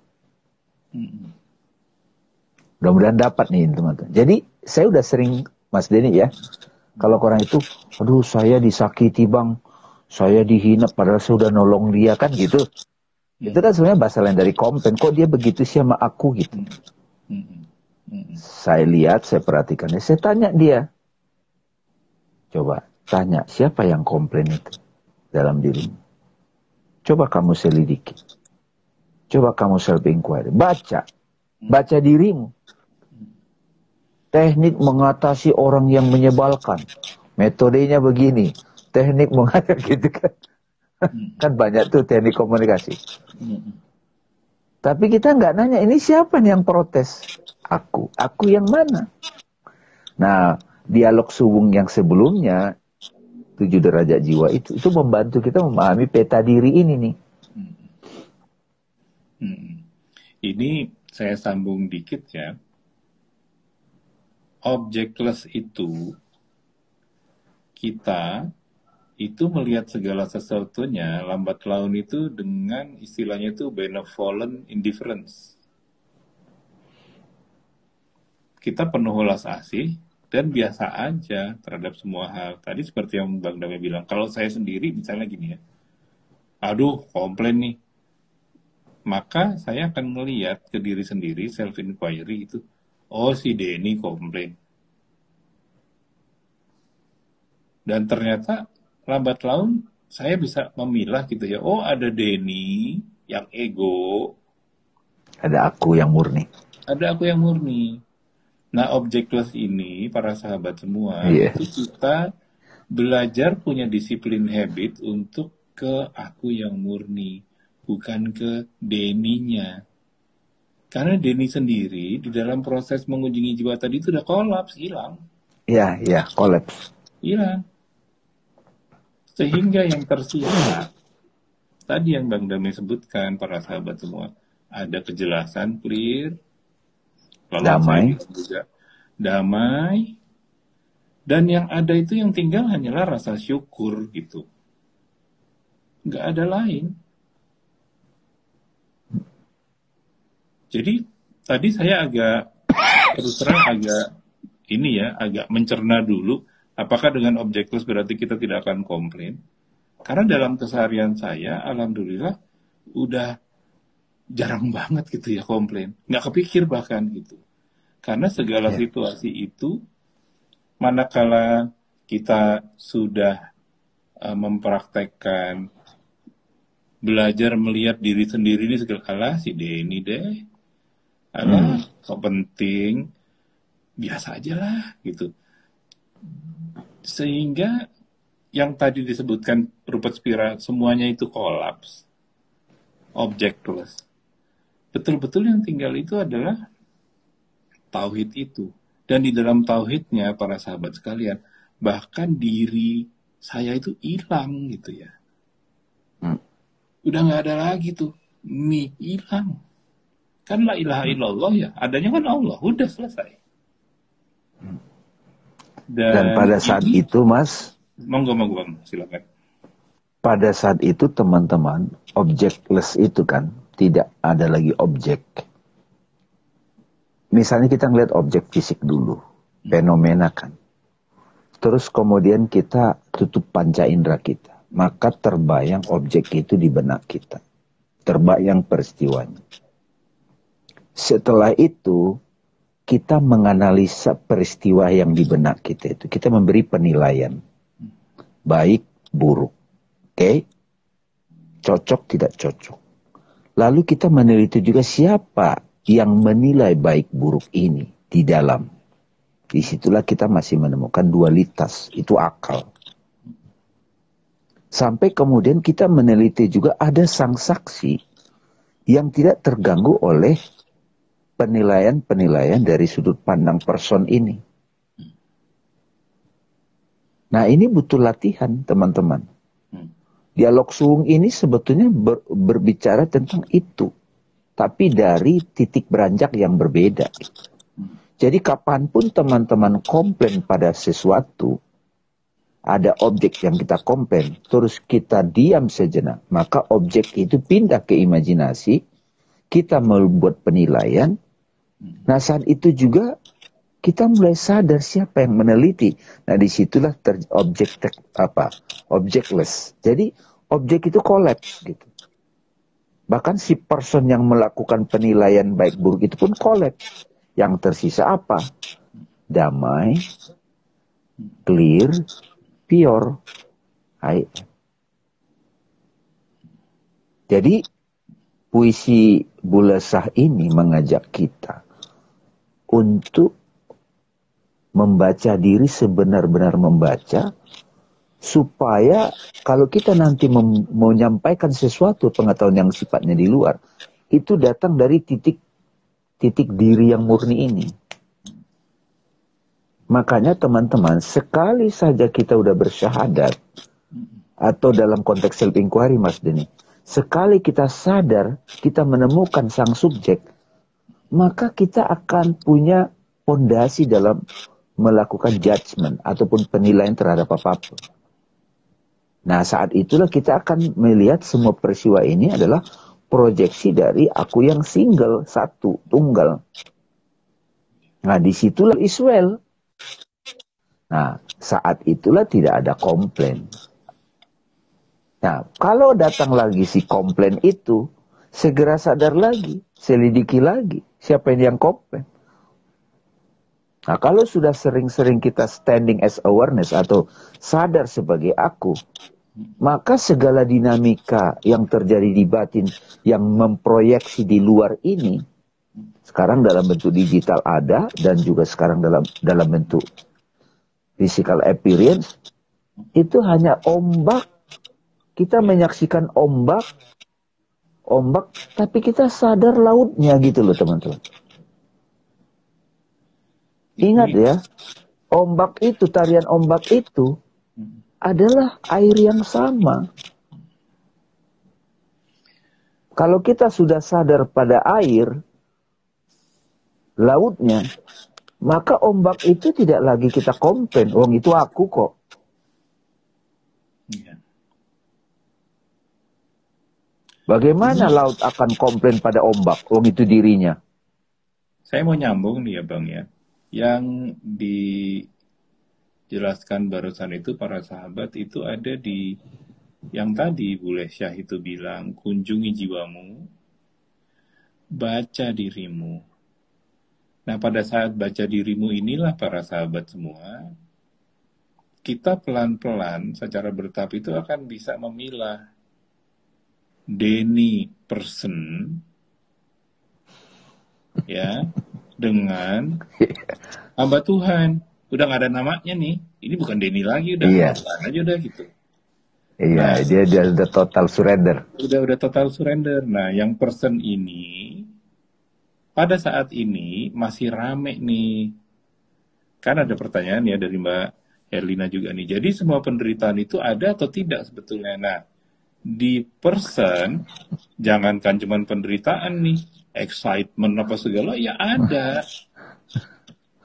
B: Mudah-mudahan dapat nih teman-teman. Jadi saya udah sering Mas Denny ya, kalau orang itu, aduh saya disakiti bang, saya dihina padahal saya udah nolong dia kan gitu. Hmm. Itu kan sebenarnya bahasa lain dari komplain. Kok dia begitu sih sama aku gitu. Hmm. Hmm. Saya lihat, saya perhatikan. Saya tanya dia. Coba tanya siapa yang komplain itu dalam dirimu. Coba kamu selidiki. Coba kamu self inquiry. Baca. Baca dirimu. Teknik mengatasi orang yang menyebalkan. Metodenya begini teknik mengajar gitu kan. Hmm. kan banyak tuh teknik komunikasi. Hmm. Tapi kita nggak nanya ini siapa nih yang protes? Aku. Aku yang mana? Nah, dialog subung yang sebelumnya tujuh derajat jiwa itu itu membantu kita memahami peta diri ini nih. Hmm.
A: hmm. Ini saya sambung dikit ya. Objectless itu kita itu melihat segala sesuatunya lambat laun itu dengan istilahnya itu benevolent indifference. Kita penuh ulas asih dan biasa aja terhadap semua hal. Tadi seperti yang Bang Dame bilang, kalau saya sendiri misalnya gini ya, aduh komplain nih, maka saya akan melihat ke diri sendiri, self inquiry itu, oh si Denny komplain. Dan ternyata lambat laun saya bisa memilah gitu ya. Oh ada Denny yang ego.
B: Ada aku yang murni.
A: Ada aku yang murni. Nah objectless ini para sahabat semua yeah. itu kita belajar punya disiplin habit untuk ke aku yang murni, bukan ke Denny-nya. Karena Denny sendiri di dalam proses mengunjungi jiwa tadi itu udah kolaps, hilang.
B: Iya, iya, kolaps.
A: Hilang. Sehingga yang tersisa, tadi yang Bang Dami sebutkan, para sahabat semua, ada kejelasan, clear,
B: damai,
A: juga damai, dan yang ada itu yang tinggal hanyalah rasa syukur gitu. Nggak ada lain. Jadi tadi saya agak terus terang agak ini ya agak mencerna dulu Apakah dengan objektif berarti kita tidak akan komplain? Karena dalam keseharian saya, alhamdulillah, udah jarang banget gitu ya komplain. Nggak kepikir bahkan gitu. Karena segala yeah. situasi itu, manakala kita sudah uh, mempraktekkan belajar melihat diri sendiri ini segala si Denny deh. Alah, hmm. kok penting biasa aja lah gitu. Sehingga yang tadi disebutkan Rupert Spira semuanya itu kolaps. Objectless. Betul-betul yang tinggal itu adalah tauhid itu. Dan di dalam tauhidnya para sahabat sekalian, bahkan diri saya itu hilang gitu ya. Hmm. Udah nggak ada lagi tuh. Mi hilang. Kan la ilaha illallah ya. Adanya kan Allah. Udah selesai.
B: Dan, Dan pada saat ini, itu, Mas,
A: monggo monggo bang, silakan.
B: Pada saat itu teman-teman, objectless itu kan tidak ada lagi objek. Misalnya kita ngeliat objek fisik dulu, hmm. fenomena kan. Terus kemudian kita tutup panca indera kita. Maka terbayang objek itu di benak kita. Terbayang peristiwanya. Setelah itu, kita menganalisa peristiwa yang di benak kita itu. Kita memberi penilaian. Baik, buruk. Oke? Okay? Cocok, tidak cocok. Lalu kita meneliti juga siapa yang menilai baik buruk ini di dalam. Di situlah kita masih menemukan dualitas. Itu akal. Sampai kemudian kita meneliti juga ada sang saksi yang tidak terganggu oleh penilaian-penilaian dari sudut pandang person ini. Nah ini butuh latihan teman-teman. Dialog suung ini sebetulnya ber, berbicara tentang itu. Tapi dari titik beranjak yang berbeda. Jadi kapan pun teman-teman komplain pada sesuatu, ada objek yang kita komplain, terus kita diam sejenak, maka objek itu pindah ke imajinasi, kita membuat penilaian, Nah saat itu juga kita mulai sadar siapa yang meneliti. Nah di situlah ter objek apa objectless. Jadi objek itu kolaps gitu. Bahkan si person yang melakukan penilaian baik buruk itu pun kolaps. Yang tersisa apa? Damai, clear, pure. Hai. Jadi puisi Bulesah ini mengajak kita untuk membaca diri sebenar-benar membaca supaya kalau kita nanti menyampaikan sesuatu pengetahuan yang sifatnya di luar itu datang dari titik titik diri yang murni ini. Makanya teman-teman sekali saja kita udah bersyahadat atau dalam konteks self inquiry Mas Deni, sekali kita sadar kita menemukan sang subjek maka kita akan punya fondasi dalam melakukan judgment ataupun penilaian terhadap apa pun. Nah saat itulah kita akan melihat semua peristiwa ini adalah proyeksi dari aku yang single, satu, tunggal. Nah di situlah Israel. Nah saat itulah tidak ada komplain. Nah kalau datang lagi si komplain itu, segera sadar lagi, selidiki lagi siapa yang komplain. Nah, kalau sudah sering-sering kita standing as awareness atau sadar sebagai aku, maka segala dinamika yang terjadi di batin yang memproyeksi di luar ini, sekarang dalam bentuk digital ada dan juga sekarang dalam dalam bentuk physical appearance, itu hanya ombak. Kita menyaksikan ombak ombak, tapi kita sadar lautnya gitu loh teman-teman. Ingat ya, ombak itu, tarian ombak itu adalah air yang sama. Kalau kita sudah sadar pada air, lautnya, maka ombak itu tidak lagi kita komplain. Wong itu aku kok. Iya. Bagaimana laut akan komplain pada ombak? Wong itu dirinya.
A: Saya mau nyambung nih ya Bang ya. Yang dijelaskan barusan itu para sahabat itu ada di yang tadi Boleh Syah itu bilang kunjungi jiwamu, baca dirimu. Nah pada saat baca dirimu inilah para sahabat semua, kita pelan-pelan secara bertahap itu akan bisa memilah Denny person ya dengan hamba Tuhan. Udah nggak ada namanya nih. Ini bukan Denny lagi udah iya. Tuhan aja udah gitu.
B: Iya nah, dia dia udah total surrender.
A: udah udah total surrender. Nah yang person ini pada saat ini masih rame nih. Kan ada pertanyaan ya dari Mbak Herlina juga nih. Jadi semua penderitaan itu ada atau tidak sebetulnya? Nah di person jangankan cuma penderitaan nih excitement apa segala ya ada.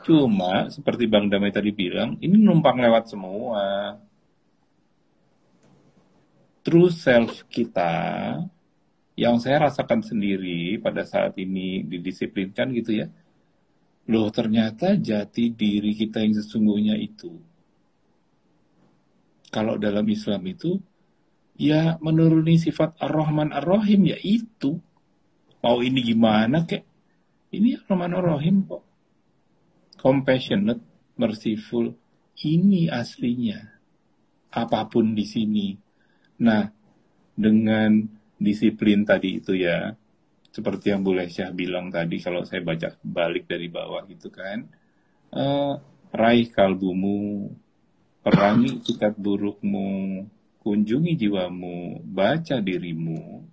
A: Cuma seperti Bang Damai tadi bilang ini numpang lewat semua. True self kita yang saya rasakan sendiri pada saat ini didisiplinkan gitu ya. Loh ternyata jati diri kita yang sesungguhnya itu kalau dalam Islam itu ya menuruni sifat Ar-Rahman Ar-Rahim ya itu. Mau ini gimana kek? Ini Ar-Rahman Ar-Rahim kok. Compassionate, merciful. Ini aslinya. Apa pun di sini. Nah, dengan disiplin tadi itu ya, seperti yang boleh Syah bilang tadi, kalau saya baca balik dari bawah gitu kan, uh, raih kalbumu, perangi sikat burukmu, kunjungi jiwamu, baca dirimu,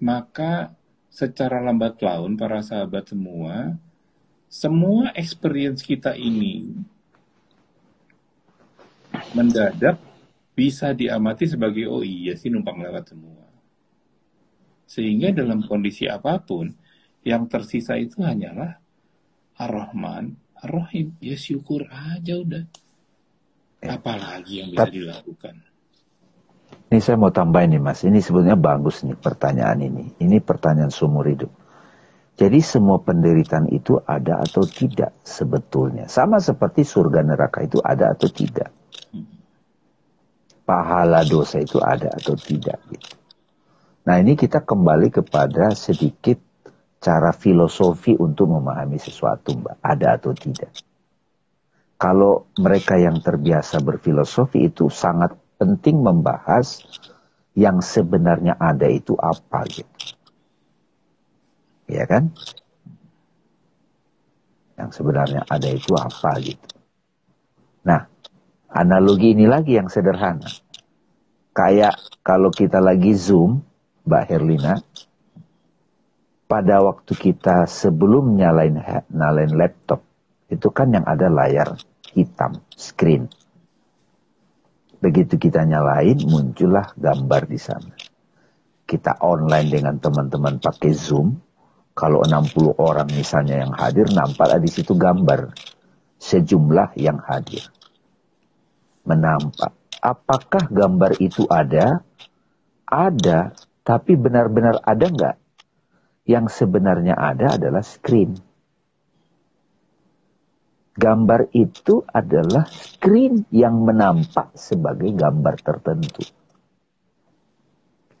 A: maka secara lambat laun para sahabat semua, semua experience kita ini mendadak bisa diamati sebagai oh iya sih numpang lewat semua. Sehingga dalam kondisi apa pun, yang tersisa itu hanyalah Ar-Rahman, Ar-Rahim. Ya syukur aja udah. Ya. Apalagi yang bisa dilakukan.
B: Ini saya mau tambahin nih mas, ini sebetulnya bagus nih pertanyaan ini. Ini pertanyaan sumur hidup. Jadi semua penderitaan itu ada atau tidak sebetulnya. Sama seperti surga neraka itu ada atau tidak. Pahala dosa itu ada atau tidak gitu. Nah ini kita kembali kepada sedikit cara filosofi untuk memahami sesuatu mbak. Ada atau tidak. Kalau mereka yang terbiasa berfilosofi itu sangat penting membahas yang sebenarnya ada itu apa gitu. Ya kan? Yang sebenarnya ada itu apa gitu. Nah, analogi ini lagi yang sederhana. Kayak kalau kita lagi Zoom, Mbak Herlina, pada waktu kita sebelum nyalain, nyalain laptop, itu kan yang ada layar hitam, screen. Begitu kita nyalain, muncullah gambar di sana. Kita online dengan teman-teman pakai Zoom. Kalau 60 orang misalnya yang hadir, nampaklah di situ gambar. Sejumlah yang hadir. Menampak. Apakah gambar itu ada? Ada, tapi benar-benar ada nggak? Yang sebenarnya ada adalah screen Gambar itu adalah screen yang menampak sebagai gambar tertentu.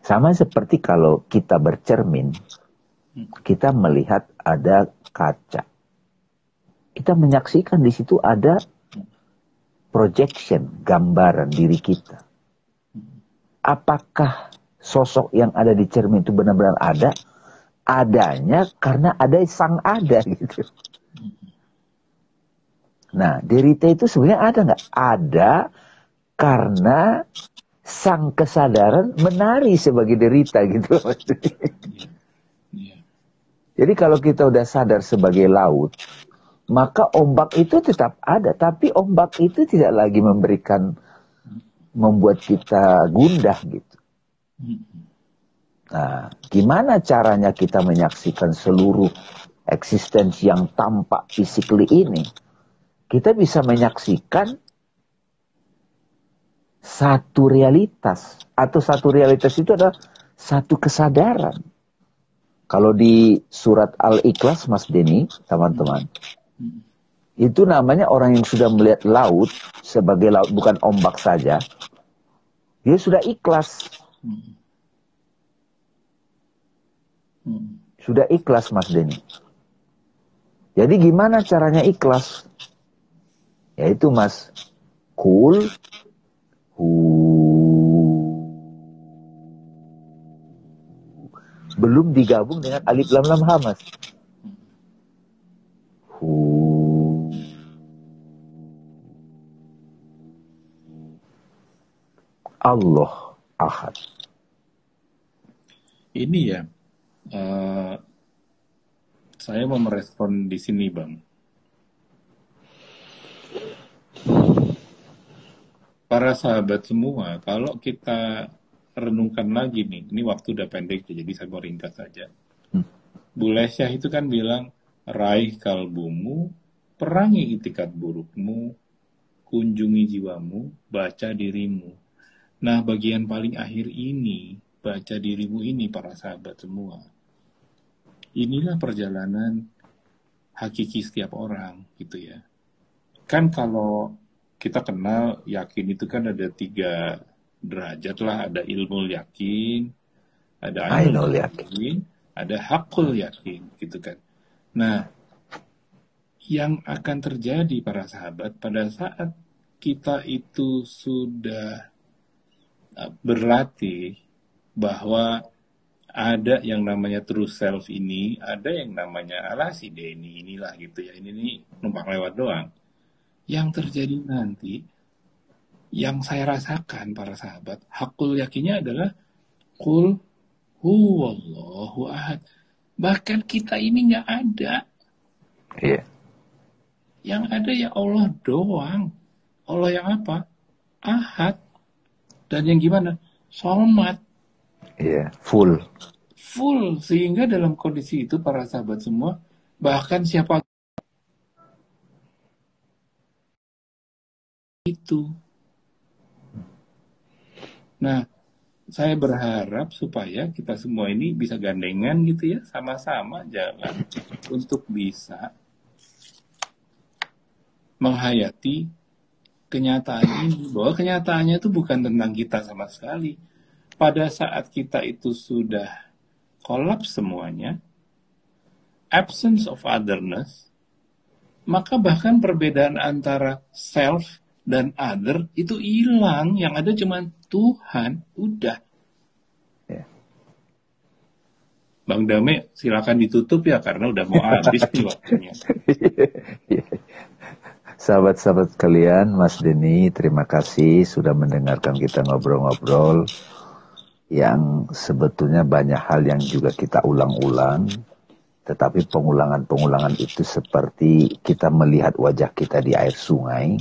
B: Sama seperti kalau kita bercermin, kita melihat ada kaca. Kita menyaksikan di situ ada projection, gambaran diri kita. Apakah sosok yang ada di cermin itu benar-benar ada? Adanya karena ada sang ada gitu. Nah, derita itu sebenarnya ada nggak? Ada karena sang kesadaran menari sebagai derita gitu. Jadi kalau kita udah sadar sebagai laut, maka ombak itu tetap ada, tapi ombak itu tidak lagi memberikan membuat kita gundah gitu. Nah, gimana caranya kita menyaksikan seluruh eksistensi yang tampak fisikly ini? Kita bisa menyaksikan satu realitas atau satu realitas itu adalah satu kesadaran. Kalau di surat Al-Ikhlas Mas Denny, teman-teman, itu namanya orang yang sudah melihat laut sebagai laut bukan ombak saja. Dia sudah ikhlas. Sudah ikhlas Mas Denny. Jadi gimana caranya ikhlas? Yaitu mas kul hu. Belum digabung dengan alif lam lam ha mas. Hu. Allah ahad.
A: Ini ya uh, saya mau merespon di sini bang para sahabat semua, kalau kita renungkan lagi nih, ini waktu udah pendek jadi saya mau ringkas saja. Hmm. Bu Lesyah itu kan bilang, raih kalbumu, perangi itikat burukmu, kunjungi jiwamu, baca dirimu. Nah, bagian paling akhir ini, baca dirimu ini para sahabat semua. Inilah perjalanan hakiki setiap orang, gitu ya. Kan kalau kita kenal yakin itu kan ada tiga derajat lah, ada ilmu yakin, ada ainul yakin, ada hakul yakin, gitu kan. Nah, yang akan terjadi para sahabat pada saat kita itu sudah uh, berlatih bahwa ada yang namanya true self ini, ada yang namanya ala si Denny inilah gitu ya, ini nih numpang lewat doang yang terjadi nanti, yang saya rasakan para sahabat, hakul yakinnya adalah kul huwallahu ahad. Bahkan kita ini nggak ada.
B: Iya.
A: Yang ada ya Allah doang. Allah yang apa? Ahad. Dan yang gimana? Solmat.
B: Iya, full.
A: Full. Sehingga dalam kondisi itu para sahabat semua, bahkan siapa itu. Nah, saya berharap supaya kita semua ini bisa gandengan gitu ya, sama-sama jalan untuk bisa menghayati kenyataan ini. Bahwa kenyataannya itu bukan tentang kita sama sekali. Pada saat kita itu sudah kolaps semuanya, absence of otherness, maka bahkan perbedaan antara self dan other itu hilang. Yang ada cuma Tuhan, udah.
B: Ya.
A: Bang Dame, silakan ditutup ya karena udah mau habis nih waktunya.
B: Sahabat-sahabat kalian, Mas Denny, terima kasih sudah mendengarkan kita ngobrol-ngobrol yang sebetulnya banyak hal yang juga kita ulang-ulang, tetapi pengulangan-pengulangan itu seperti kita melihat wajah kita di air sungai,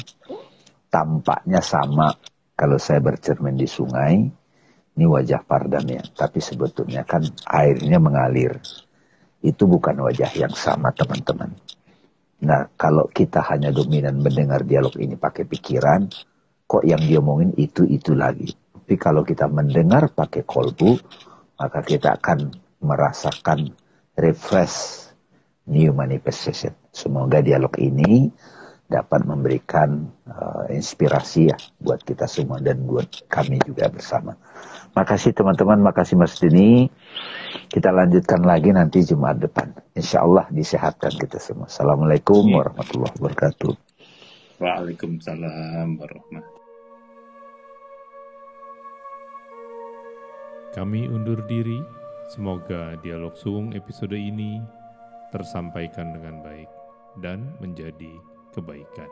B: tampaknya sama kalau saya bercermin di sungai, ini wajah ya, tapi sebetulnya kan airnya mengalir. Itu bukan wajah yang sama teman-teman. Nah, kalau kita hanya dominan mendengar dialog ini pakai pikiran, kok yang diomongin itu-itu lagi. Tapi kalau kita mendengar pakai kolbu, maka kita akan merasakan refresh new manifestation. Semoga dialog ini dapat memberikan uh, inspirasi ya buat kita semua dan buat kami juga bersama. Makasih teman-teman, makasih Mas Dini. Kita lanjutkan lagi nanti Jumat depan. Insya Allah disehatkan kita semua. Assalamualaikum warahmatullahi wabarakatuh.
A: Waalaikumsalam warahmatullahi
C: Kami undur diri. Semoga dialog Sung episode ini tersampaikan dengan baik dan menjadi kebaikan.